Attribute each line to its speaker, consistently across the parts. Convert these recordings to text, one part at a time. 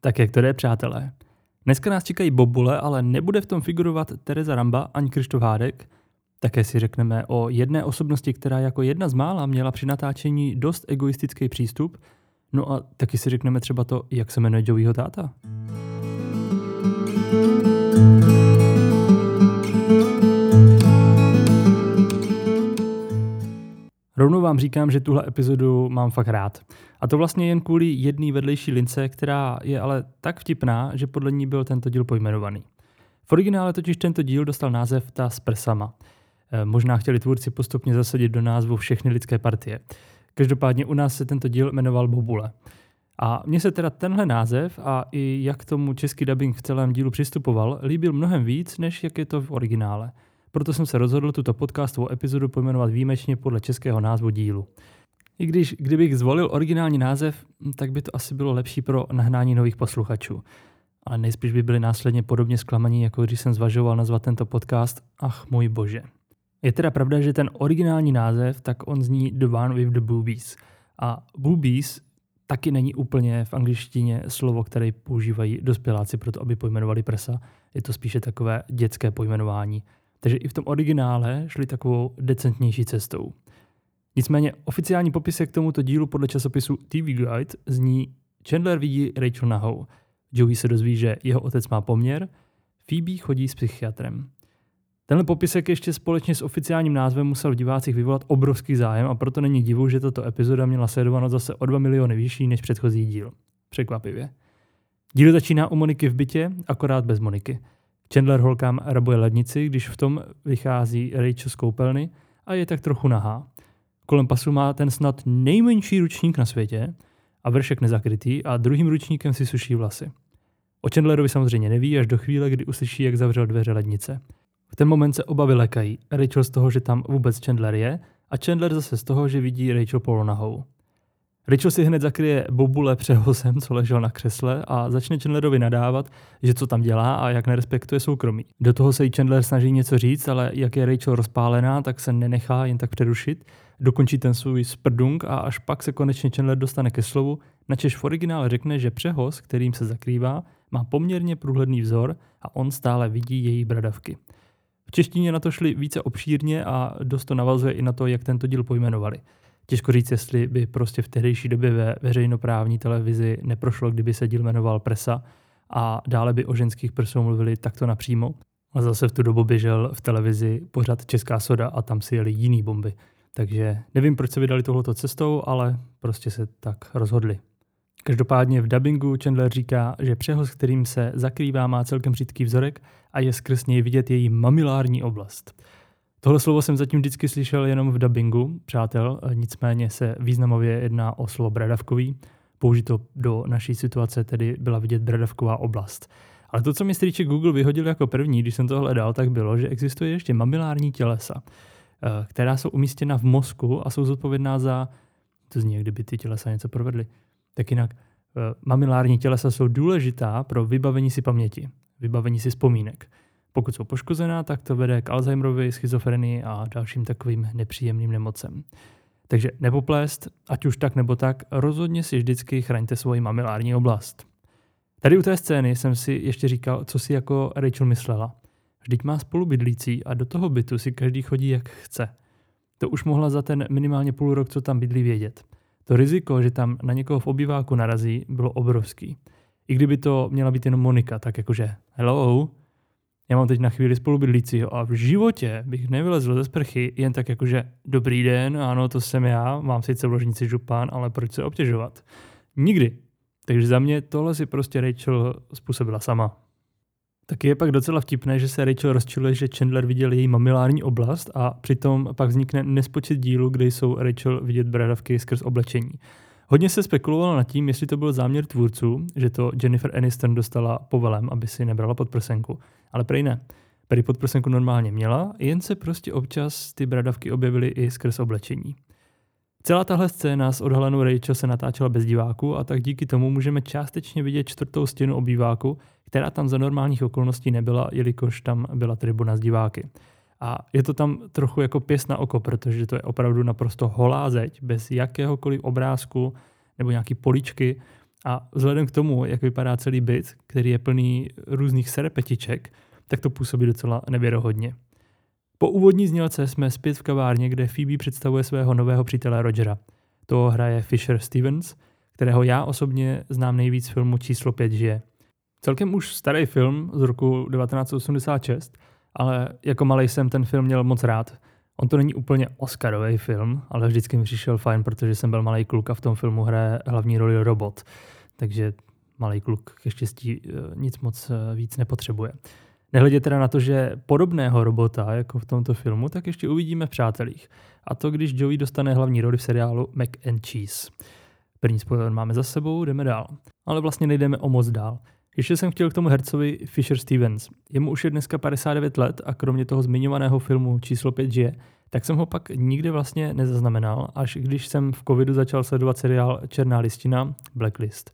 Speaker 1: Tak jak to jde, přátelé? Dneska nás čekají bobule, ale nebude v tom figurovat Tereza Ramba ani Krištof Hádek. Také si řekneme o jedné osobnosti, která jako jedna z mála měla při natáčení dost egoistický přístup. No a taky si řekneme třeba to, jak se jmenuje Joeyho táta. Rovnou vám říkám, že tuhle epizodu mám fakt rád. A to vlastně jen kvůli jedné vedlejší lince, která je ale tak vtipná, že podle ní byl tento díl pojmenovaný. V originále totiž tento díl dostal název Ta s prsama. E, možná chtěli tvůrci postupně zasadit do názvu všechny lidské partie. Každopádně u nás se tento díl jmenoval Bobule. A mně se teda tenhle název a i jak tomu český dubbing v celém dílu přistupoval, líbil mnohem víc, než jak je to v originále. Proto jsem se rozhodl tuto podcastovou epizodu pojmenovat výjimečně podle českého názvu dílu. I když kdybych zvolil originální název, tak by to asi bylo lepší pro nahnání nových posluchačů. Ale nejspíš by byli následně podobně zklamaní, jako když jsem zvažoval nazvat tento podcast Ach můj bože. Je teda pravda, že ten originální název, tak on zní The One with the Boobies. A boobies taky není úplně v angličtině slovo, které používají dospěláci pro to, aby pojmenovali prsa. Je to spíše takové dětské pojmenování. Takže i v tom originále šli takovou decentnější cestou. Nicméně oficiální popisek k tomuto dílu podle časopisu TV Guide zní Chandler vidí Rachel nahou. Joey se dozví, že jeho otec má poměr, Phoebe chodí s psychiatrem. Tenhle popisek ještě společně s oficiálním názvem musel v divácích vyvolat obrovský zájem a proto není divu, že tato epizoda měla sledovanost zase o 2 miliony vyšší než předchozí díl. Překvapivě. Díl začíná u Moniky v bytě, akorát bez Moniky. Chandler holkám rabuje lednici, když v tom vychází Rachel z koupelny a je tak trochu nahá. Kolem pasu má ten snad nejmenší ručník na světě a vršek nezakrytý a druhým ručníkem si suší vlasy. O Chandlerovi samozřejmě neví až do chvíle, kdy uslyší, jak zavřel dveře lednice. V ten moment se oba vylekají. Rachel z toho, že tam vůbec Chandler je a Chandler zase z toho, že vidí Rachel polonahou. Rachel si hned zakryje bobule přehosem, co ležel na křesle a začne Chandlerovi nadávat, že co tam dělá a jak nerespektuje soukromí. Do toho se jí Chandler snaží něco říct, ale jak je Rachel rozpálená, tak se nenechá jen tak přerušit, dokončí ten svůj sprdung a až pak se konečně Chandler dostane ke slovu, načež v originále řekne, že přehoz, kterým se zakrývá, má poměrně průhledný vzor a on stále vidí její bradavky. V češtině na to šli více obšírně a dost to navazuje i na to, jak tento díl pojmenovali. Těžko říct, jestli by prostě v tehdejší době ve veřejnoprávní televizi neprošlo, kdyby se díl jmenoval Presa a dále by o ženských prsou mluvili takto napřímo. A zase v tu dobu běžel v televizi pořád Česká soda a tam si jeli jiný bomby. Takže nevím, proč se vydali tohleto cestou, ale prostě se tak rozhodli. Každopádně v dubbingu Chandler říká, že přehoz, kterým se zakrývá, má celkem řídký vzorek a je skrz něj vidět její mamilární oblast. Tohle slovo jsem zatím vždycky slyšel jenom v dubbingu, přátel, nicméně se významově jedná o slovo bradavkový. Použito do naší situace tedy byla vidět bradavková oblast. Ale to, co mi strýček Google vyhodil jako první, když jsem to hledal, tak bylo, že existuje ještě mamilární tělesa, která jsou umístěna v mozku a jsou zodpovědná za, to zní, kdyby ty tělesa něco provedly. Tak jinak, eh, mamilární tělesa jsou důležitá pro vybavení si paměti, vybavení si vzpomínek. Pokud jsou poškozená, tak to vede k Alzheimerovi, schizofrenii a dalším takovým nepříjemným nemocem. Takže nepoplést, ať už tak nebo tak, rozhodně si vždycky chraňte svoji mamilární oblast. Tady u té scény jsem si ještě říkal, co si jako Rachel myslela. Vždyť má spolubydlící a do toho bytu si každý chodí jak chce. To už mohla za ten minimálně půl rok, co tam bydlí, vědět. To riziko, že tam na někoho v obýváku narazí, bylo obrovský. I kdyby to měla být jenom Monika, tak jakože hello, já mám teď na chvíli spolubydlícího a v životě bych nevylezl ze sprchy jen tak jakože dobrý den, ano, to jsem já, mám sice v ložnici župán, ale proč se obtěžovat? Nikdy. Takže za mě tohle si prostě Rachel způsobila sama. Taky je pak docela vtipné, že se Rachel rozčiluje, že Chandler viděl její mamilární oblast a přitom pak vznikne nespočet dílů, kde jsou Rachel vidět bradavky skrz oblečení. Hodně se spekulovalo nad tím, jestli to byl záměr tvůrců, že to Jennifer Aniston dostala povelem, aby si nebrala podprsenku. Ale prej ne. Prý podprsenku normálně měla, jen se prostě občas ty bradavky objevily i skrz oblečení. Celá tahle scéna s odhalenou Rachel se natáčela bez diváku a tak díky tomu můžeme částečně vidět čtvrtou stěnu obýváku, která tam za normálních okolností nebyla, jelikož tam byla tribuna s diváky. A je to tam trochu jako pěs na oko, protože to je opravdu naprosto holá zeď, bez jakéhokoliv obrázku nebo nějaký poličky. A vzhledem k tomu, jak vypadá celý byt, který je plný různých serepetiček, tak to působí docela nevěrohodně. Po úvodní znělce jsme zpět v kavárně, kde Phoebe představuje svého nového přítele Rogera. To hraje Fisher Stevens, kterého já osobně znám nejvíc filmu Číslo 5 žije. Celkem už starý film z roku 1986, ale jako malý jsem ten film měl moc rád. On to není úplně Oscarový film, ale vždycky mi přišel fajn, protože jsem byl malý kluk a v tom filmu hraje hlavní roli robot. Takže malý kluk ke štěstí eh, nic moc eh, víc nepotřebuje. Nehledě teda na to, že podobného robota, jako v tomto filmu, tak ještě uvidíme v Přátelích. A to, když Joey dostane hlavní roli v seriálu Mac and Cheese. První spoiler máme za sebou, jdeme dál. Ale vlastně nejdeme o moc dál. Ještě jsem chtěl k tomu hercovi Fisher Stevens. Jemu už je dneska 59 let a kromě toho zmiňovaného filmu číslo 5 žije, tak jsem ho pak nikdy vlastně nezaznamenal, až když jsem v covidu začal sledovat seriál Černá listina Blacklist.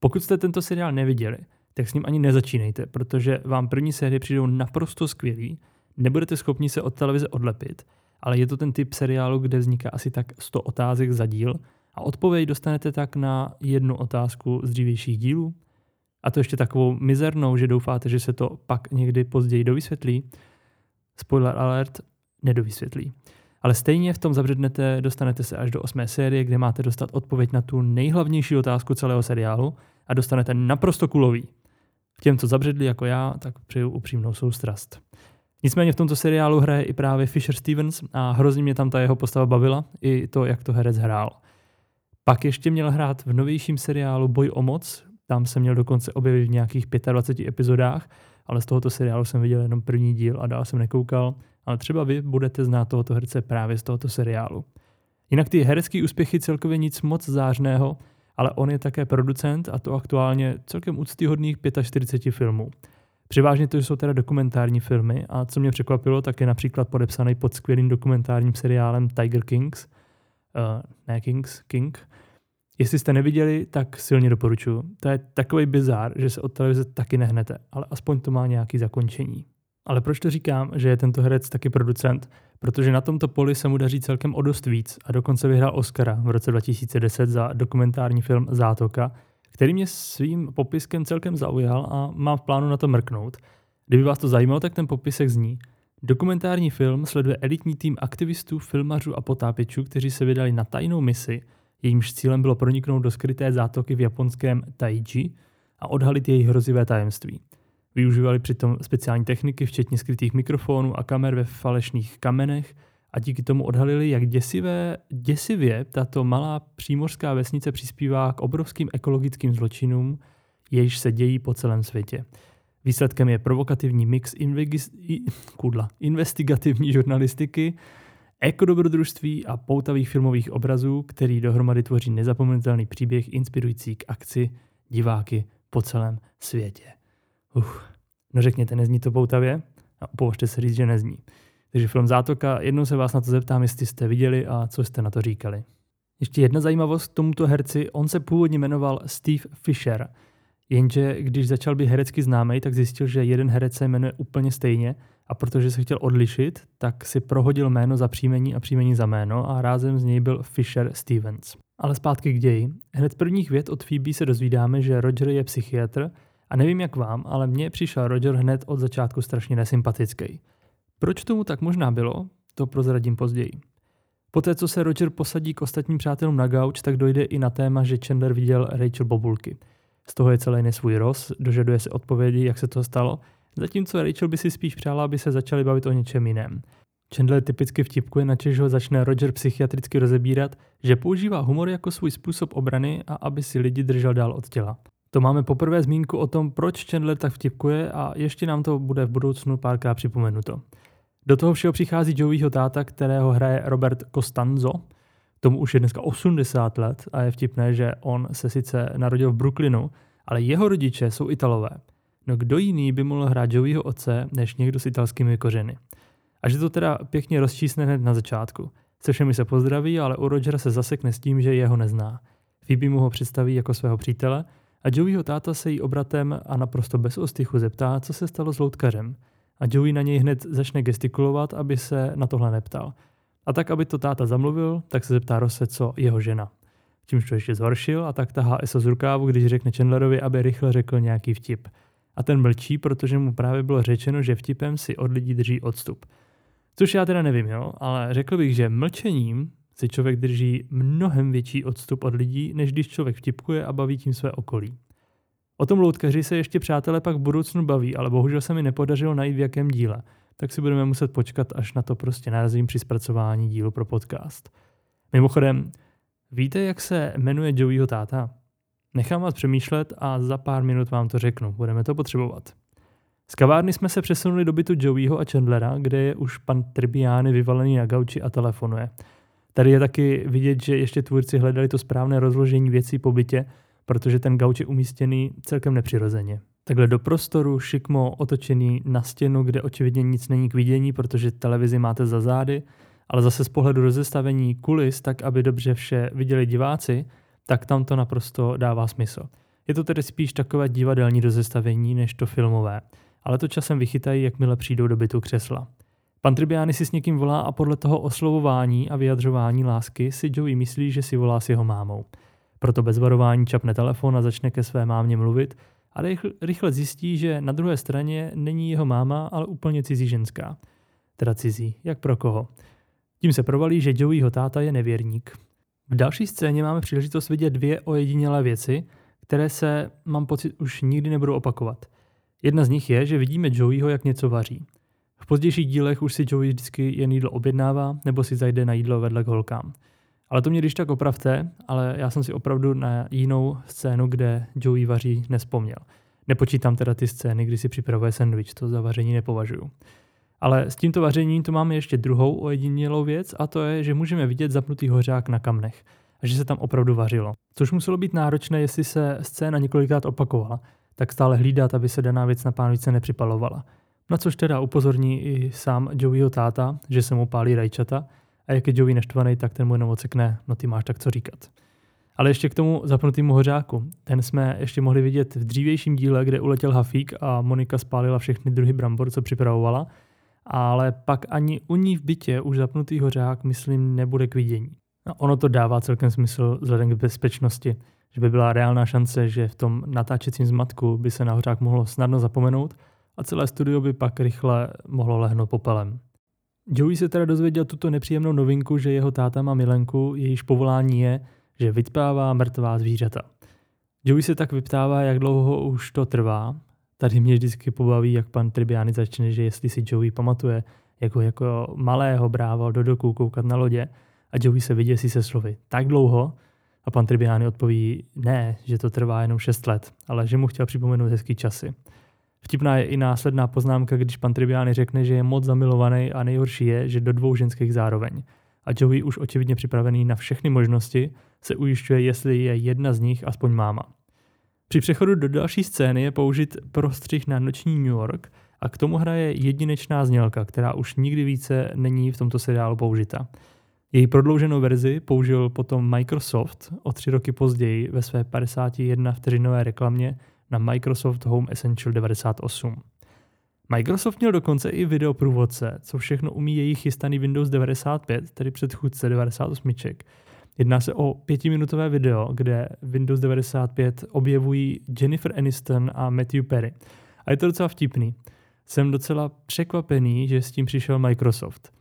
Speaker 1: Pokud jste tento seriál neviděli, tak s ním ani nezačínejte, protože vám první série přijdou naprosto skvělý, nebudete schopni se od televize odlepit, ale je to ten typ seriálu, kde vzniká asi tak 100 otázek za díl a odpověď dostanete tak na jednu otázku z dřívějších dílů. A to ještě takovou mizernou, že doufáte, že se to pak někdy později dovysvětlí. Spoiler alert, nedovysvětlí. Ale stejně v tom zabřednete, dostanete se až do osmé série, kde máte dostat odpověď na tu nejhlavnější otázku celého seriálu a dostanete naprosto kulový. Těm, co zabředli jako já, tak přeju upřímnou soustrast. Nicméně v tomto seriálu hraje i právě Fisher Stevens a hrozně mě tam ta jeho postava bavila, i to, jak to herec hrál. Pak ještě měl hrát v novějším seriálu Boj o moc, tam se měl dokonce objevit v nějakých 25 epizodách, ale z tohoto seriálu jsem viděl jenom první díl a dál jsem nekoukal, ale třeba vy budete znát tohoto herce právě z tohoto seriálu. Jinak ty herecké úspěchy celkově nic moc zářného, ale on je také producent a to aktuálně celkem úctyhodných 45 filmů. Převážně to jsou teda dokumentární filmy a co mě překvapilo, tak je například podepsaný pod skvělým dokumentárním seriálem Tiger Kings, uh, ne Kings, King. Jestli jste neviděli, tak silně doporučuji. To je takový bizár, že se od televize taky nehnete, ale aspoň to má nějaký zakončení. Ale proč to říkám, že je tento herec taky producent? Protože na tomto poli se mu daří celkem o dost víc a dokonce vyhrál Oscara v roce 2010 za dokumentární film Zátoka, který mě svým popiskem celkem zaujal a mám v plánu na to mrknout. Kdyby vás to zajímalo, tak ten popisek zní. Dokumentární film sleduje elitní tým aktivistů, filmařů a potápěčů, kteří se vydali na tajnou misi, jejímž cílem bylo proniknout do skryté zátoky v japonském Taiji a odhalit její hrozivé tajemství. Využívali přitom speciální techniky, včetně skrytých mikrofonů a kamer ve falešných kamenech a díky tomu odhalili, jak děsivé, děsivě tato malá přímořská vesnice přispívá k obrovským ekologickým zločinům, jež se dějí po celém světě. Výsledkem je provokativní mix invegis, kudla, investigativní žurnalistiky, ekodobrodružství a poutavých filmových obrazů, který dohromady tvoří nezapomenutelný příběh inspirující k akci diváky po celém světě. Uf. No řekněte, nezní to poutavě? A opovažte se říct, že nezní. Takže film Zátoka, jednou se vás na to zeptám, jestli jste viděli a co jste na to říkali. Ještě jedna zajímavost k tomuto herci, on se původně jmenoval Steve Fisher, jenže když začal být herecky známý, tak zjistil, že jeden herec se jmenuje úplně stejně a protože se chtěl odlišit, tak si prohodil jméno za příjmení a příjmení za jméno a rázem z něj byl Fisher Stevens. Ale zpátky k ději. Hned prvních vět od Phoebe se dozvídáme, že Roger je psychiatr a nevím jak vám, ale mně přišel Roger hned od začátku strašně nesympatický. Proč tomu tak možná bylo, to prozradím později. Poté, co se Roger posadí k ostatním přátelům na gauč, tak dojde i na téma, že Chandler viděl Rachel Bobulky. Z toho je celý nesvůj roz, dožaduje se odpovědi, jak se to stalo, zatímco Rachel by si spíš přála, aby se začali bavit o něčem jiném. Chandler typicky vtipkuje, na čež ho začne Roger psychiatricky rozebírat, že používá humor jako svůj způsob obrany a aby si lidi držel dál od těla. To máme poprvé zmínku o tom, proč Chandler tak vtipkuje a ještě nám to bude v budoucnu párkrát připomenuto. Do toho všeho přichází Joeyho táta, kterého hraje Robert Costanzo. Tomu už je dneska 80 let a je vtipné, že on se sice narodil v Brooklynu, ale jeho rodiče jsou Italové. No kdo jiný by mohl hrát Joeyho otce, než někdo s italskými kořeny. A že to teda pěkně rozčísne hned na začátku. Se všemi se pozdraví, ale u Rogera se zasekne s tím, že jeho nezná. Phoebe mu ho představí jako svého přítele a Joeyho táta se jí obratem a naprosto bez ostychu zeptá, co se stalo s loutkařem. A Joey na něj hned začne gestikulovat, aby se na tohle neptal. A tak, aby to táta zamluvil, tak se zeptá Rose, co jeho žena. čímž to ještě zhoršil a tak tahá ESO z rukávu, když řekne Chandlerovi, aby rychle řekl nějaký vtip. A ten mlčí, protože mu právě bylo řečeno, že vtipem si od lidí drží odstup. Což já teda nevím, jo, ale řekl bych, že mlčením si člověk drží mnohem větší odstup od lidí, než když člověk vtipkuje a baví tím své okolí. O tom loutkaři se ještě přátelé pak v budoucnu baví, ale bohužel se mi nepodařilo najít v jakém díle, tak si budeme muset počkat, až na to prostě narazím při zpracování dílu pro podcast. Mimochodem, víte, jak se jmenuje Joeyho táta? Nechám vás přemýšlet a za pár minut vám to řeknu, budeme to potřebovat. Z kavárny jsme se přesunuli do bytu Joeyho a Chandlera, kde je už pan Trbiány vyvalený na gauči a telefonuje. Tady je taky vidět, že ještě tvůrci hledali to správné rozložení věcí po bytě, protože ten gauč je umístěný celkem nepřirozeně. Takhle do prostoru, šikmo otočený na stěnu, kde očividně nic není k vidění, protože televizi máte za zády, ale zase z pohledu rozestavení kulis, tak aby dobře vše viděli diváci, tak tam to naprosto dává smysl. Je to tedy spíš takové divadelní rozestavení než to filmové, ale to časem vychytají, jakmile přijdou do bytu křesla. Pan Tribiani si s někým volá a podle toho oslovování a vyjadřování lásky si Joey myslí, že si volá s jeho mámou. Proto bez varování čapne telefon a začne ke své mámě mluvit a rychle zjistí, že na druhé straně není jeho máma, ale úplně cizí ženská. Teda cizí, jak pro koho. Tím se provalí, že Joeyho táta je nevěrník. V další scéně máme příležitost vidět dvě ojedinělé věci, které se, mám pocit, už nikdy nebudou opakovat. Jedna z nich je, že vidíme Joeyho, jak něco vaří. V pozdějších dílech už si Joey vždycky jen jídlo objednává nebo si zajde na jídlo vedle k holkám. Ale to mě když tak opravte, ale já jsem si opravdu na jinou scénu, kde Joey vaří, nespomněl. Nepočítám teda ty scény, kdy si připravuje sandwich, to za vaření nepovažuju. Ale s tímto vařením to máme ještě druhou ojedinělou věc a to je, že můžeme vidět zapnutý hořák na kamnech a že se tam opravdu vařilo. Což muselo být náročné, jestli se scéna několikrát opakovala, tak stále hlídat, aby se daná věc na pánvice nepřipalovala. Na což teda upozorní i sám Joeyho táta, že se mu pálí rajčata a jak je Joey naštvaný, tak ten mu jenom ocekne, no ty máš tak co říkat. Ale ještě k tomu zapnutému hořáku. Ten jsme ještě mohli vidět v dřívějším díle, kde uletěl Hafík a Monika spálila všechny druhy brambor, co připravovala, ale pak ani u ní v bytě už zapnutý hořák, myslím, nebude k vidění. A ono to dává celkem smysl vzhledem k bezpečnosti, že by byla reálná šance, že v tom natáčecím zmatku by se na hořák mohlo snadno zapomenout a celé studio by pak rychle mohlo lehnout popelem. Joey se teda dozvěděl tuto nepříjemnou novinku, že jeho táta má milenku, jejíž povolání je, že vyptává mrtvá zvířata. Joey se tak vyptává, jak dlouho už to trvá. Tady mě vždycky pobaví, jak pan Tribiani začne, že jestli si Joey pamatuje, jak ho jako malého brával do doku koukat na lodě a Joey se vyděsí se slovy tak dlouho a pan Tribiani odpoví ne, že to trvá jenom 6 let, ale že mu chtěl připomenout hezký časy. Vtipná je i následná poznámka, když pan Tribiani řekne, že je moc zamilovaný a nejhorší je, že do dvou ženských zároveň. A Joey už očividně připravený na všechny možnosti se ujišťuje, jestli je jedna z nich aspoň máma. Při přechodu do další scény je použit prostřih na noční New York a k tomu hraje jedinečná znělka, která už nikdy více není v tomto seriálu použita. Její prodlouženou verzi použil potom Microsoft o tři roky později ve své 51 vteřinové reklamě na Microsoft Home Essential 98. Microsoft měl dokonce i videoprůvodce, co všechno umí jejich chystaný Windows 95, tedy předchůdce 98. Jedná se o pětiminutové video, kde Windows 95 objevují Jennifer Aniston a Matthew Perry. A je to docela vtipný. Jsem docela překvapený, že s tím přišel Microsoft.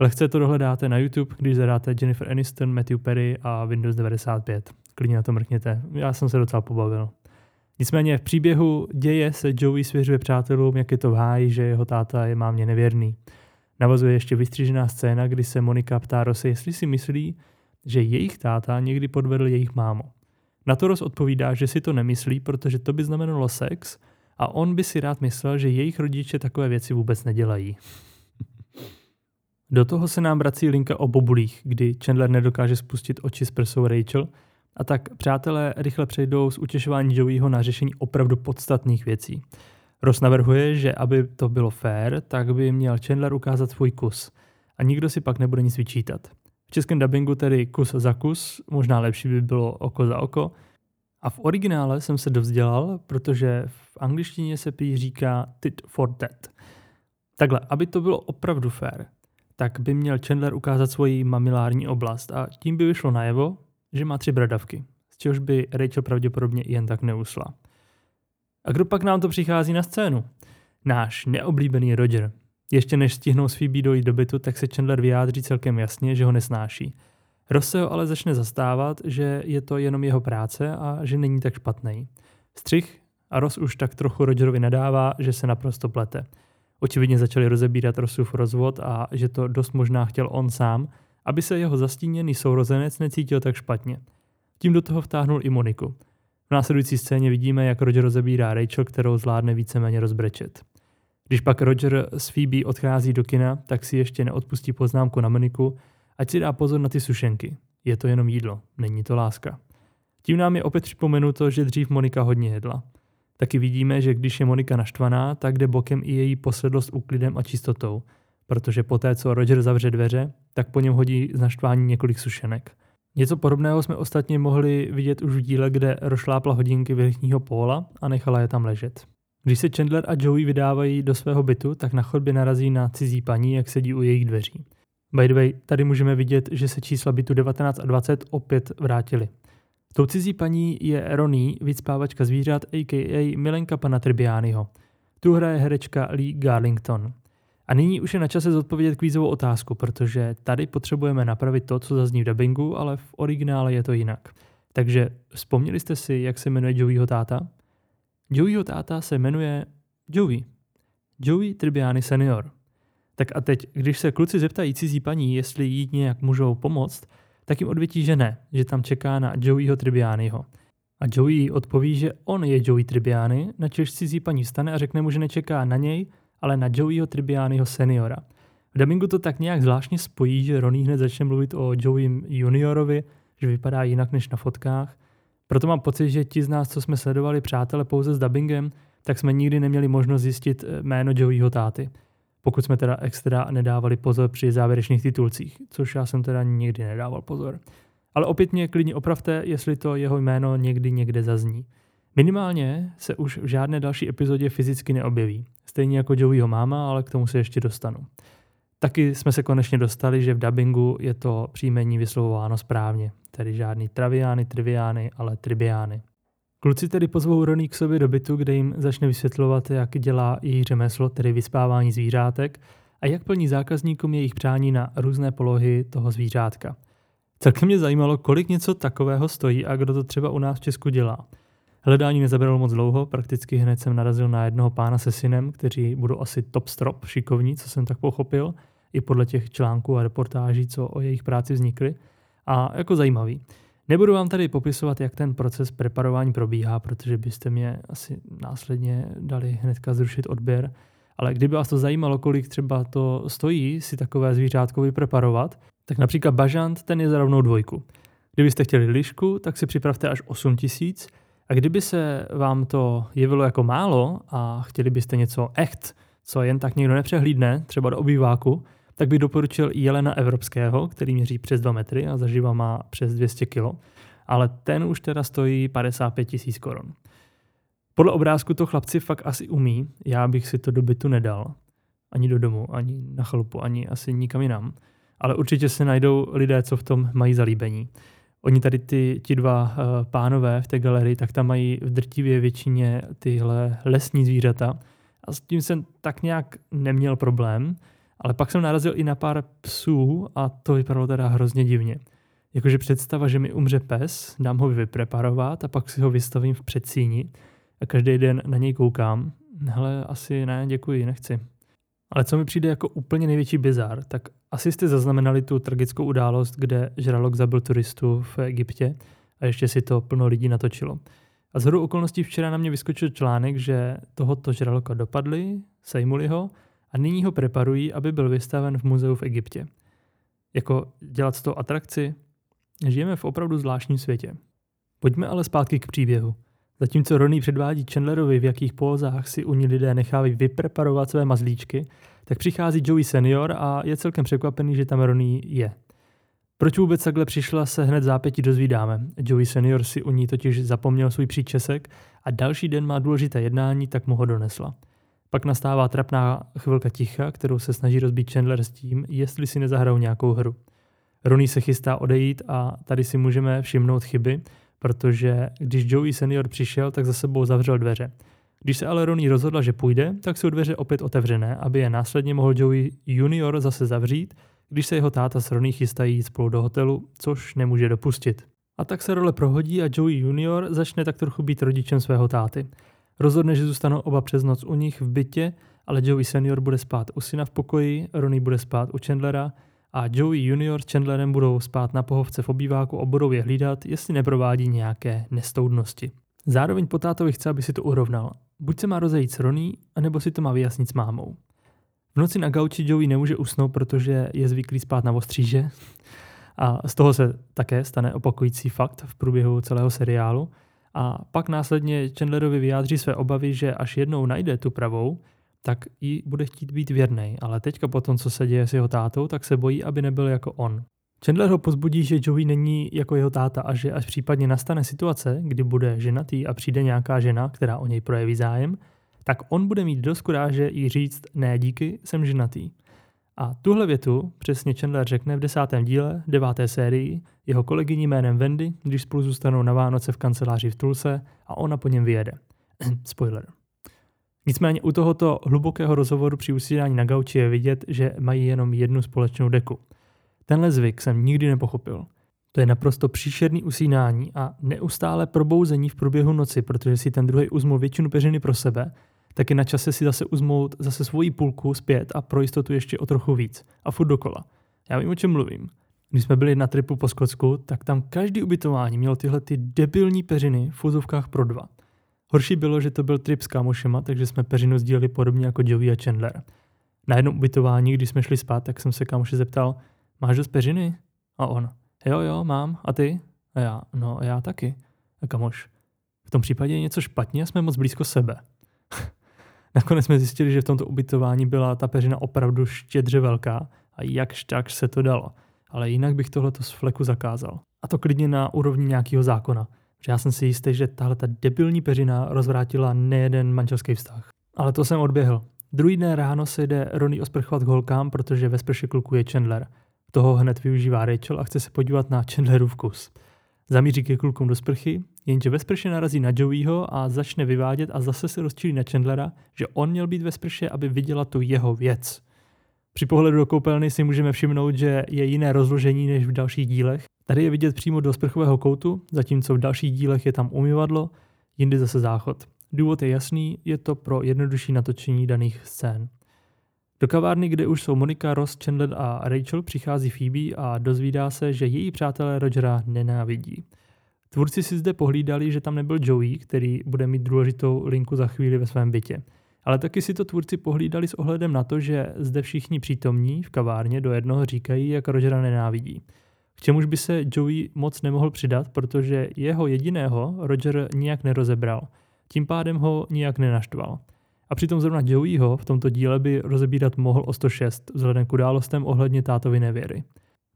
Speaker 1: Lehce to dohledáte na YouTube, když zadáte Jennifer Aniston, Matthew Perry a Windows 95. Klidně na to mrkněte. Já jsem se docela pobavil. Nicméně v příběhu děje se Joey svěřuje přátelům, jak je to v háji, že jeho táta je mámě nevěrný. Navazuje ještě vystřížená scéna, kdy se Monika ptá Rose, jestli si myslí, že jejich táta někdy podvedl jejich mámu. Na to Ross odpovídá, že si to nemyslí, protože to by znamenalo sex a on by si rád myslel, že jejich rodiče takové věci vůbec nedělají. Do toho se nám vrací linka o bobulích, kdy Chandler nedokáže spustit oči s prsou Rachel a tak přátelé rychle přejdou z utěšování Joeyho na řešení opravdu podstatných věcí. Ross navrhuje, že aby to bylo fair, tak by měl Chandler ukázat svůj kus a nikdo si pak nebude nic vyčítat. V českém dubbingu tedy kus za kus, možná lepší by bylo oko za oko. A v originále jsem se dovzdělal, protože v angličtině se prý říká tit for tat. Takhle, aby to bylo opravdu fair, tak by měl Chandler ukázat svoji mamilární oblast a tím by vyšlo najevo, že má tři bradavky, z čehož by Rachel pravděpodobně jen tak neusla. A kdo pak nám to přichází na scénu? Náš neoblíbený Roger. Ještě než stihnou s Phoebe dojít do bytu, tak se Chandler vyjádří celkem jasně, že ho nesnáší. Ross se ho ale začne zastávat, že je to jenom jeho práce a že není tak špatný. Střih a Ross už tak trochu Rogerovi nadává, že se naprosto plete. Očividně začali rozebírat Rossův rozvod a že to dost možná chtěl on sám, aby se jeho zastíněný sourozenec necítil tak špatně. Tím do toho vtáhnul i Moniku. V následující scéně vidíme, jak Roger rozebírá Rachel, kterou zvládne víceméně rozbrečet. Když pak Roger s Phoebe odchází do kina, tak si ještě neodpustí poznámku na Moniku, ať si dá pozor na ty sušenky. Je to jenom jídlo, není to láska. Tím nám je opět připomenuto, že dřív Monika hodně jedla. Taky vidíme, že když je Monika naštvaná, tak jde bokem i její posledlost úklidem a čistotou, protože poté, co Roger zavře dveře, tak po něm hodí z naštvání několik sušenek. Něco podobného jsme ostatně mohli vidět už v díle, kde rošlápla hodinky vrchního póla a nechala je tam ležet. Když se Chandler a Joey vydávají do svého bytu, tak na chodbě narazí na cizí paní, jak sedí u jejich dveří. By the way, tady můžeme vidět, že se čísla bytu 19 a 20 opět vrátily. Tou cizí paní je Ronnie, vycpávačka zvířat, a.k.a. milenka pana Trbiányho. Tu hraje herečka Lee Garlington. A nyní už je na čase zodpovědět kvízovou otázku, protože tady potřebujeme napravit to, co zazní v dubbingu, ale v originále je to jinak. Takže vzpomněli jste si, jak se jmenuje Joeyho táta? Joeyho táta se jmenuje Joey. Joey Tribbiani senior. Tak a teď, když se kluci zeptají cizí paní, jestli jí nějak můžou pomoct, tak jim odvětí, že ne, že tam čeká na Joeyho Tribbianiho. A Joey odpoví, že on je Joey Tribbiani, na čež cizí paní stane a řekne mu, že nečeká na něj, ale na Joeyho Tribbianiho seniora. V dubbingu to tak nějak zvláštně spojí, že Ronnie hned začne mluvit o Joey juniorovi, že vypadá jinak než na fotkách. Proto mám pocit, že ti z nás, co jsme sledovali přátele pouze s dubbingem, tak jsme nikdy neměli možnost zjistit eh, jméno Joeyho táty pokud jsme teda extra nedávali pozor při závěrečných titulcích, což já jsem teda nikdy nedával pozor. Ale opět mě klidně opravte, jestli to jeho jméno někdy někde zazní. Minimálně se už v žádné další epizodě fyzicky neobjeví. Stejně jako Joeyho máma, ale k tomu se ještě dostanu. Taky jsme se konečně dostali, že v dubbingu je to příjmení vyslovováno správně, tedy žádný traviány, triviány, ale tribiány. Kluci tedy pozvou Roný k sobě do bytu, kde jim začne vysvětlovat, jak dělá její řemeslo, tedy vyspávání zvířátek, a jak plní zákazníkům jejich přání na různé polohy toho zvířátka. Celkem mě zajímalo, kolik něco takového stojí a kdo to třeba u nás v Česku dělá. Hledání nezabralo moc dlouho, prakticky hned jsem narazil na jednoho pána se synem, kteří budou asi top strop, šikovní, co jsem tak pochopil, i podle těch článků a reportáží, co o jejich práci vznikly. A jako zajímavý. Nebudu vám tady popisovat, jak ten proces preparování probíhá, protože byste mě asi následně dali hnedka zrušit odběr. Ale kdyby vás to zajímalo, kolik třeba to stojí si takové zvířátko vypreparovat, tak například bažant, ten je za rovnou dvojku. Kdybyste chtěli lišku, tak si připravte až 8 tisíc. A kdyby se vám to jevilo jako málo a chtěli byste něco echt, co jen tak někdo nepřehlídne, třeba do obýváku, tak bych doporučil Jelena Evropského, který měří přes 2 metry a zaživa má přes 200 kg, ale ten už teda stojí 55 tisíc korun. Podle obrázku to chlapci fakt asi umí, já bych si to do bytu nedal. Ani do domu, ani na chalupu, ani asi nikam jinam. Ale určitě se najdou lidé, co v tom mají zalíbení. Oni tady ty, ti dva uh, pánové v té galerii, tak tam mají v drtivě většině tyhle lesní zvířata. A s tím jsem tak nějak neměl problém. Ale pak jsem narazil i na pár psů a to vypadalo teda hrozně divně. Jakože představa, že mi umře pes, dám ho vypreparovat a pak si ho vystavím v předsíni a každý den na něj koukám. Hele, asi ne, děkuji, nechci. Ale co mi přijde jako úplně největší bizar, tak asi jste zaznamenali tu tragickou událost, kde žralok zabil turistu v Egyptě a ještě si to plno lidí natočilo. A zhodu okolností včera na mě vyskočil článek, že tohoto žraloka dopadli, sejmuli ho a nyní ho preparují, aby byl vystaven v muzeu v Egyptě. Jako dělat z toho atrakci? Žijeme v opravdu zvláštním světě. Pojďme ale zpátky k příběhu. Zatímco Ronnie předvádí Chandlerovi, v jakých pózách si u ní lidé nechávají vypreparovat své mazlíčky, tak přichází Joey senior a je celkem překvapený, že tam Ronnie je. Proč vůbec takhle přišla, se hned zápětí dozvídáme. Joey senior si u ní totiž zapomněl svůj příčesek a další den má důležité jednání, tak mu ho donesla. Pak nastává trapná chvilka ticha, kterou se snaží rozbít Chandler s tím, jestli si nezahrajou nějakou hru. Ronnie se chystá odejít a tady si můžeme všimnout chyby, protože když Joey senior přišel, tak za sebou zavřel dveře. Když se ale Ronnie rozhodla, že půjde, tak jsou dveře opět otevřené, aby je následně mohl Joey junior zase zavřít, když se jeho táta s Ronnie chystají jít spolu do hotelu, což nemůže dopustit. A tak se role prohodí a Joey junior začne tak trochu být rodičem svého táty. Rozhodne, že zůstanou oba přes noc u nich v bytě, ale Joey senior bude spát u syna v pokoji, Ronnie bude spát u Chandlera a Joey junior s Chandlerem budou spát na pohovce v obýváku a budou je hlídat, jestli neprovádí nějaké nestoudnosti. Zároveň po tátovi chce, aby si to urovnal. Buď se má rozejít s Ronnie, anebo si to má vyjasnit s mámou. V noci na gauči Joey nemůže usnout, protože je zvyklý spát na ostříže. A z toho se také stane opakující fakt v průběhu celého seriálu. A pak následně Chandlerovi vyjádří své obavy, že až jednou najde tu pravou, tak jí bude chtít být věrný, ale teďka po tom, co se děje s jeho tátou, tak se bojí, aby nebyl jako on. Chandler ho pozbudí, že Joey není jako jeho táta a že až případně nastane situace, kdy bude ženatý a přijde nějaká žena, která o něj projeví zájem, tak on bude mít dost kuráže jí říct, ne díky, jsem ženatý. A tuhle větu přesně Chandler řekne v desátém díle, deváté sérii, jeho kolegyni jménem Wendy, když spolu zůstanou na Vánoce v kanceláři v Tulse a ona po něm vyjede. Spoiler. Nicméně u tohoto hlubokého rozhovoru při usínání na gauči je vidět, že mají jenom jednu společnou deku. Tenhle zvyk jsem nikdy nepochopil. To je naprosto příšerný usínání a neustále probouzení v průběhu noci, protože si ten druhý uzmul většinu peřiny pro sebe, tak je na čase si zase uzmout zase svoji půlku zpět a pro jistotu ještě o trochu víc. A furt dokola. Já vím, o čem mluvím. Když jsme byli na tripu po Skotsku, tak tam každý ubytování mělo tyhle ty debilní peřiny v fuzovkách pro dva. Horší bylo, že to byl trip s kámošema, takže jsme peřinu sdíleli podobně jako Joey a Chandler. Na jednom ubytování, když jsme šli spát, tak jsem se kámoše zeptal, máš dost peřiny? A on, jo, jo, mám. A ty? A já, no, já taky. A kamoš, v tom případě je něco špatně, jsme moc blízko sebe. Nakonec jsme zjistili, že v tomto ubytování byla ta peřina opravdu štědře velká a jakž tak se to dalo. Ale jinak bych tohleto z fleku zakázal. A to klidně na úrovni nějakého zákona. Že já jsem si jistý, že tahle ta debilní peřina rozvrátila nejeden manželský vztah. Ale to jsem odběhl. Druhý den ráno se jde Ronnie osprchovat k holkám, protože ve sprše kluku je Chandler. Toho hned využívá Rachel a chce se podívat na Chandlerův kus. Zamíří ke klukům do sprchy, jenže ve sprše narazí na Joeyho a začne vyvádět a zase se rozčílí na Chandlera, že on měl být ve sprše, aby viděla tu jeho věc. Při pohledu do koupelny si můžeme všimnout, že je jiné rozložení než v dalších dílech. Tady je vidět přímo do sprchového koutu, zatímco v dalších dílech je tam umyvadlo, jindy zase záchod. Důvod je jasný, je to pro jednodušší natočení daných scén. Do kavárny, kde už jsou Monika, Ross, Chandler a Rachel, přichází Phoebe a dozvídá se, že její přátelé Rogera nenávidí. Tvůrci si zde pohlídali, že tam nebyl Joey, který bude mít důležitou linku za chvíli ve svém bytě. Ale taky si to tvůrci pohlídali s ohledem na to, že zde všichni přítomní v kavárně do jednoho říkají, jak Rogera nenávidí. K čemuž by se Joey moc nemohl přidat, protože jeho jediného Roger nijak nerozebral. Tím pádem ho nijak nenaštval. A přitom zrovna Joeyho v tomto díle by rozebírat mohl o 106 vzhledem k událostem ohledně tátovy nevěry.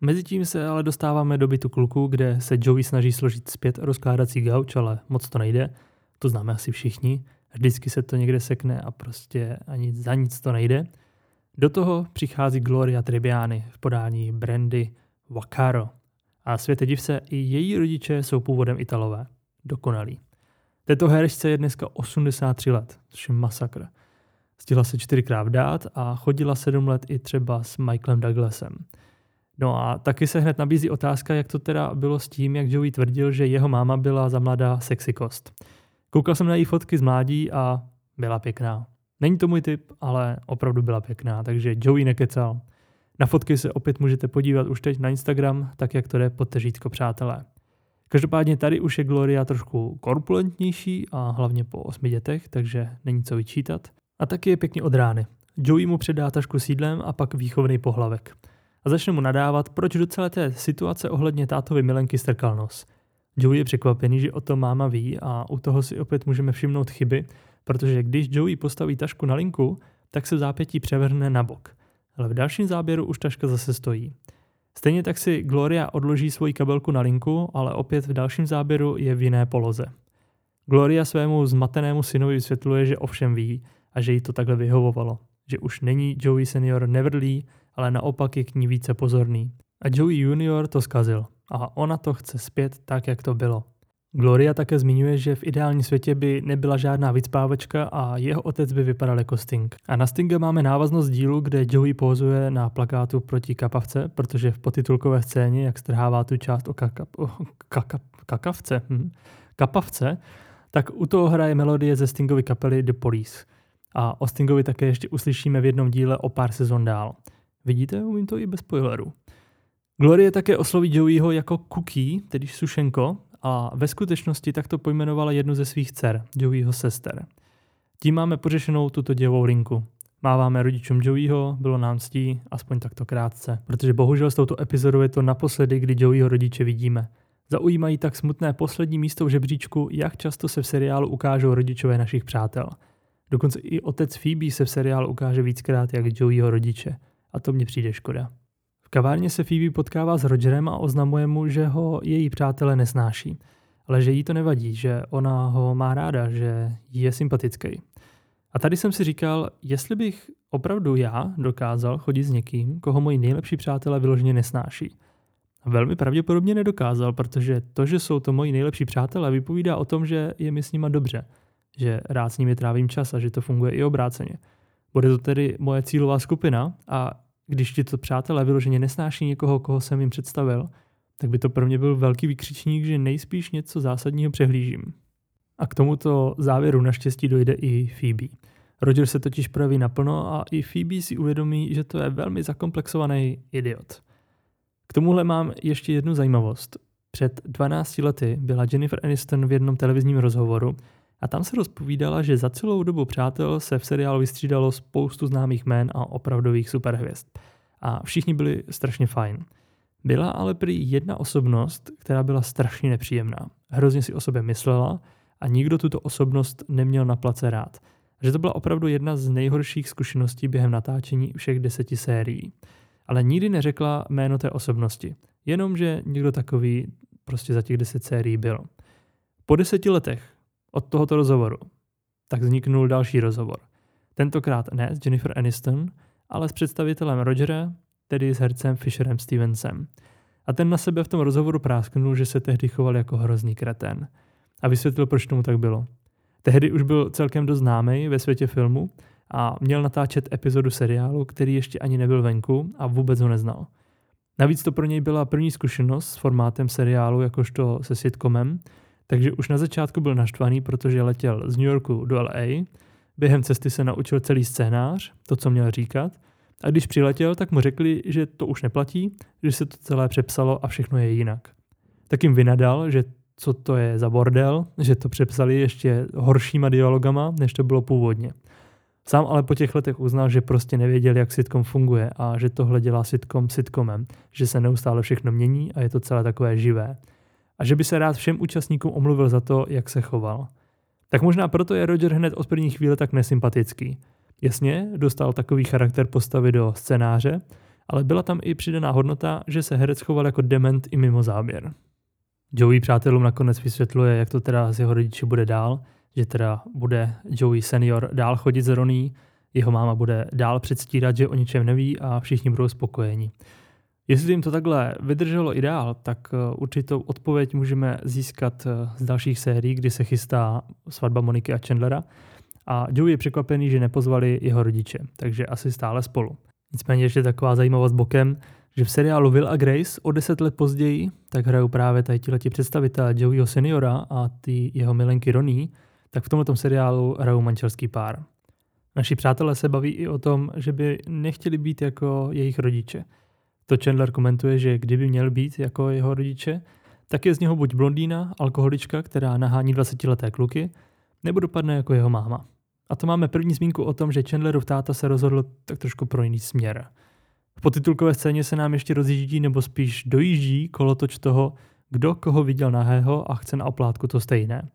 Speaker 1: Mezitím se ale dostáváme do bytu kluku, kde se Joey snaží složit zpět rozkládací gauč, ale moc to nejde. To známe asi všichni. Vždycky se to někde sekne a prostě ani za nic to nejde. Do toho přichází Gloria Tribiani v podání Brandy Wakaro. A světe div se, i její rodiče jsou původem Italové. Dokonalí. Této herečce je dneska 83 let, což je masakr. Stihla se čtyřikrát vdát a chodila sedm let i třeba s Michaelem Douglasem. No a taky se hned nabízí otázka, jak to teda bylo s tím, jak Joey tvrdil, že jeho máma byla za mladá sexikost. Koukal jsem na její fotky z mládí a byla pěkná. Není to můj typ, ale opravdu byla pěkná, takže Joey nekecal. Na fotky se opět můžete podívat už teď na Instagram, tak jak to jde pod teřítko přátelé. Každopádně tady už je Gloria trošku korpulentnější a hlavně po osmi dětech, takže není co vyčítat. A taky je pěkně od rány. Joey mu předá tašku sídlem a pak výchovný pohlavek. A začne mu nadávat, proč do celé té situace ohledně tátovy milenky strkal nos. Joey je překvapený, že o tom máma ví a u toho si opět můžeme všimnout chyby, protože když Joey postaví tašku na linku, tak se zápětí převrhne na bok. Ale v dalším záběru už taška zase stojí. Stejně tak si Gloria odloží svoji kabelku na linku, ale opět v dalším záběru je v jiné poloze. Gloria svému zmatenému synovi vysvětluje, že ovšem ví a že jí to takhle vyhovovalo. Že už není Joey senior nevrlý, ale naopak je k ní více pozorný. A Joey junior to zkazil a ona to chce zpět tak, jak to bylo. Gloria také zmiňuje, že v ideálním světě by nebyla žádná vycpávačka a jeho otec by vypadal jako Sting. A na Stinga máme návaznost dílu, kde Joey pozuje na plakátu proti kapavce, protože v potitulkové scéně, jak strhává tu část o, kaka, o kaka, kakavce, hm, kapavce, tak u toho hraje melodie ze Stingovy kapely The Police. A o Stingovi také ještě uslyšíme v jednom díle o pár sezon dál. Vidíte, umím to i bez spoilerů. Glorie také osloví Joeyho jako Cookie, tedy sušenko, a ve skutečnosti takto pojmenovala jednu ze svých dcer, Joeyho sester. Tím máme pořešenou tuto děvou linku. Máváme rodičům Joeyho, bylo nám ctí, aspoň takto krátce, protože bohužel s touto epizodou je to naposledy, kdy Joeyho rodiče vidíme. Zaujímají tak smutné poslední místo v žebříčku, jak často se v seriálu ukážou rodičové našich přátel. Dokonce i otec Phoebe se v seriálu ukáže víckrát jak Joeyho rodiče. A to mně přijde škoda kavárně se Phoebe potkává s Rogerem a oznamuje mu, že ho její přátelé nesnáší. Ale že jí to nevadí, že ona ho má ráda, že je sympatický. A tady jsem si říkal, jestli bych opravdu já dokázal chodit s někým, koho moji nejlepší přátelé vyloženě nesnáší. Velmi pravděpodobně nedokázal, protože to, že jsou to moji nejlepší přátelé, vypovídá o tom, že je mi s nima dobře, že rád s nimi trávím čas a že to funguje i obráceně. Bude to tedy moje cílová skupina a když ti to přátelé vyloženě nesnáší někoho, koho jsem jim představil, tak by to pro mě byl velký vykřičník, že nejspíš něco zásadního přehlížím. A k tomuto závěru naštěstí dojde i Phoebe. Roger se totiž projeví naplno a i Phoebe si uvědomí, že to je velmi zakomplexovaný idiot. K tomuhle mám ještě jednu zajímavost. Před 12 lety byla Jennifer Aniston v jednom televizním rozhovoru a tam se rozpovídala, že za celou dobu přátel se v seriálu vystřídalo spoustu známých jmén a opravdových superhvězd. A všichni byli strašně fajn. Byla ale prý jedna osobnost, která byla strašně nepříjemná. Hrozně si o sobě myslela a nikdo tuto osobnost neměl na place rád. Že to byla opravdu jedna z nejhorších zkušeností během natáčení všech deseti sérií. Ale nikdy neřekla jméno té osobnosti. Jenom, že někdo takový prostě za těch deset sérií byl. Po deseti letech od tohoto rozhovoru. Tak vzniknul další rozhovor. Tentokrát ne s Jennifer Aniston, ale s představitelem Rogera, tedy s hercem Fisherem Stevensem. A ten na sebe v tom rozhovoru prásknul, že se tehdy choval jako hrozný kretén. A vysvětlil, proč tomu tak bylo. Tehdy už byl celkem dost známý ve světě filmu a měl natáčet epizodu seriálu, který ještě ani nebyl venku a vůbec ho neznal. Navíc to pro něj byla první zkušenost s formátem seriálu jakožto se sitcomem takže už na začátku byl naštvaný, protože letěl z New Yorku do LA, během cesty se naučil celý scénář, to, co měl říkat, a když přiletěl, tak mu řekli, že to už neplatí, že se to celé přepsalo a všechno je jinak. Tak jim vynadal, že co to je za bordel, že to přepsali ještě horšíma dialogama, než to bylo původně. Sám ale po těch letech uznal, že prostě nevěděl, jak sitcom funguje a že tohle dělá sitcom sitcomem, že se neustále všechno mění a je to celé takové živé a že by se rád všem účastníkům omluvil za to, jak se choval. Tak možná proto je Roger hned od první chvíle tak nesympatický. Jasně, dostal takový charakter postavy do scénáře, ale byla tam i přidaná hodnota, že se herec choval jako dement i mimo záběr. Joey přátelům nakonec vysvětluje, jak to teda s jeho rodiči bude dál, že teda bude Joey senior dál chodit z Roní, jeho máma bude dál předstírat, že o ničem neví a všichni budou spokojeni. Jestli jim to takhle vydrželo i dál, tak eh, určitou odpověď můžeme získat eh, z dalších sérií, kdy se chystá svatba Moniky a Chandlera. A Joey je překvapený, že nepozvali jeho rodiče, takže asi stále spolu. Nicméně ještě taková zajímavost bokem, že v seriálu Will a Grace o deset let později tak hrajou právě tady ti představitelé Joeyho seniora a ty jeho milenky Ronnie, tak v tomto seriálu hrajou manželský pár. Naši přátelé se baví i o tom, že by nechtěli být jako jejich rodiče – to Chandler komentuje, že kdyby měl být jako jeho rodiče, tak je z něho buď blondýna, alkoholička, která nahání 20-leté kluky, nebo dopadne jako jeho máma. A to máme první zmínku o tom, že Chandlerův táta se rozhodl tak trošku pro jiný směr. V potitulkové scéně se nám ještě rozjíždí nebo spíš dojíždí kolotoč toho, kdo koho viděl nahého a chce na oplátku to stejné.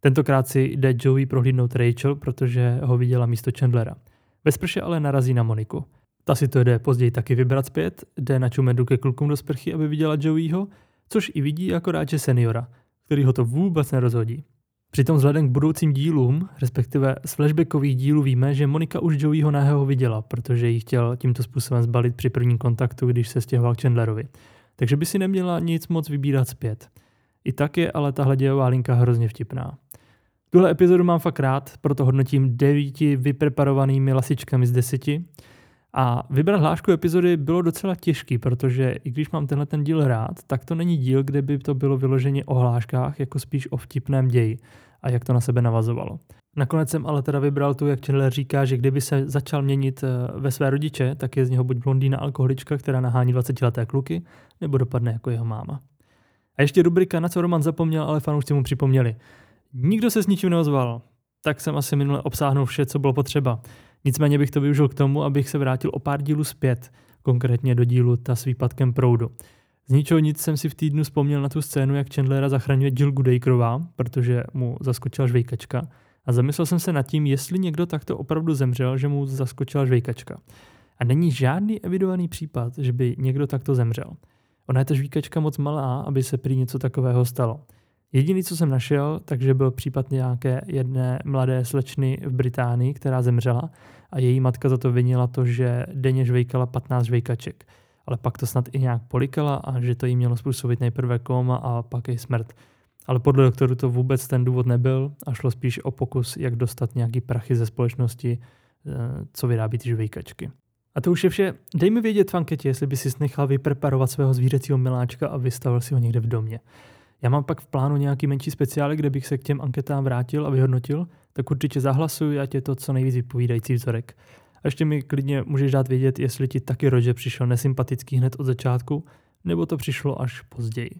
Speaker 1: Tentokrát si jde Joey prohlídnout Rachel, protože ho viděla místo Chandlera. Ve sprše ale narazí na Moniku. Ta si to jde později taky vybrat zpět, jde na čumedu ke klukům do sprchy, aby viděla Joeyho, což i vidí akorát, že seniora, který ho to vůbec nerozhodí. Přitom vzhledem k budoucím dílům, respektive z flashbackových dílů víme, že Monika už Joeyho nahého viděla, protože ji chtěl tímto způsobem zbalit při prvním kontaktu, když se stěhoval k Chandlerovi. Takže by si neměla nic moc vybírat zpět. I tak je ale tahle dějová linka hrozně vtipná. Tuhle epizodu mám fakt rád, proto hodnotím devíti vypreparovanými lasičkami z deseti. A vybrat hlášku epizody bylo docela těžký, protože i když mám tenhle ten díl rád, tak to není díl, kde by to bylo vyloženě o hláškách, jako spíš o vtipném ději a jak to na sebe navazovalo. Nakonec jsem ale teda vybral tu, jak Chandler říká, že kdyby se začal měnit eh, ve své rodiče, tak je z něho buď blondýna alkoholička, která nahání 20-leté kluky, nebo dopadne jako jeho máma. A ještě rubrika, na co Roman zapomněl, ale fanoušci mu připomněli. Nikdo se s ničím neozval, tak jsem asi minule obsáhnul vše, co bylo potřeba. Nicméně bych to využil k tomu, abych se vrátil o pár dílů zpět, konkrétně do dílu Ta s výpadkem proudu. Z ničeho nic jsem si v týdnu vzpomněl na tu scénu, jak Chandlera zachraňuje Jill Goodacrová, protože mu zaskočila žvejkačka. A zamyslel jsem se nad tím, jestli někdo takto opravdu zemřel, že mu zaskočila žvejkačka. A není žádný evidovaný případ, že by někdo takto zemřel. Ona je ta žvíkačka moc malá, aby se prý něco takového stalo. Jediný, co jsem našel, takže byl případ nějaké jedné mladé slečny v Británii, která zemřela a její matka za to vinila to, že denně žvejkala 15 žvejkaček. Ale pak to snad i nějak polikala a že to jí mělo způsobit nejprve koma a pak i smrt. Ale podle doktoru to vůbec ten důvod nebyl a šlo spíš o pokus, jak dostat nějaký prachy ze společnosti, eh, co vyrábí ty žvejkačky. A to už je vše. Dej mi vědět v anketě, jestli by si nechal vypreparovat svého zvířecího miláčka a vystavil si ho někde v domě. Já mám pak v plánu nějaký menší speciály, kde bych se k těm anketám vrátil a vyhodnotil, tak určitě zahlasuj, ať je to co nejvíc vypovídající vzorek. A ještě mi klidně můžeš dát vědět, jestli ti taky Roger přišel nesympatický hned od začátku, nebo to přišlo až později.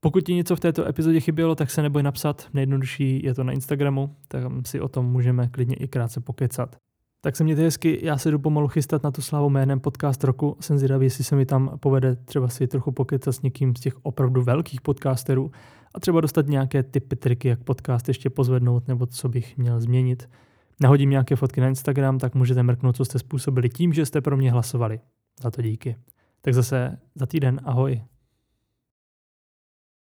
Speaker 1: Pokud ti něco v této epizodě chybělo, tak se neboj napsat. Nejjednodušší je to na Instagramu, tam si o tom můžeme klidně i krátce pokecat. Tak se mějte hezky, já se jdu pomalu chystat na tu slavu jménem podcast roku. Jsem zvědavý, jestli se mi tam povede třeba si trochu pokecat s někým z těch opravdu velkých podcasterů a třeba dostat nějaké typy, triky, jak podcast ještě pozvednout nebo co bych měl změnit. Nahodím nějaké fotky na Instagram, tak můžete mrknout, co jste způsobili tím, že jste pro mě hlasovali. Za to díky. Tak zase za týden, ahoj.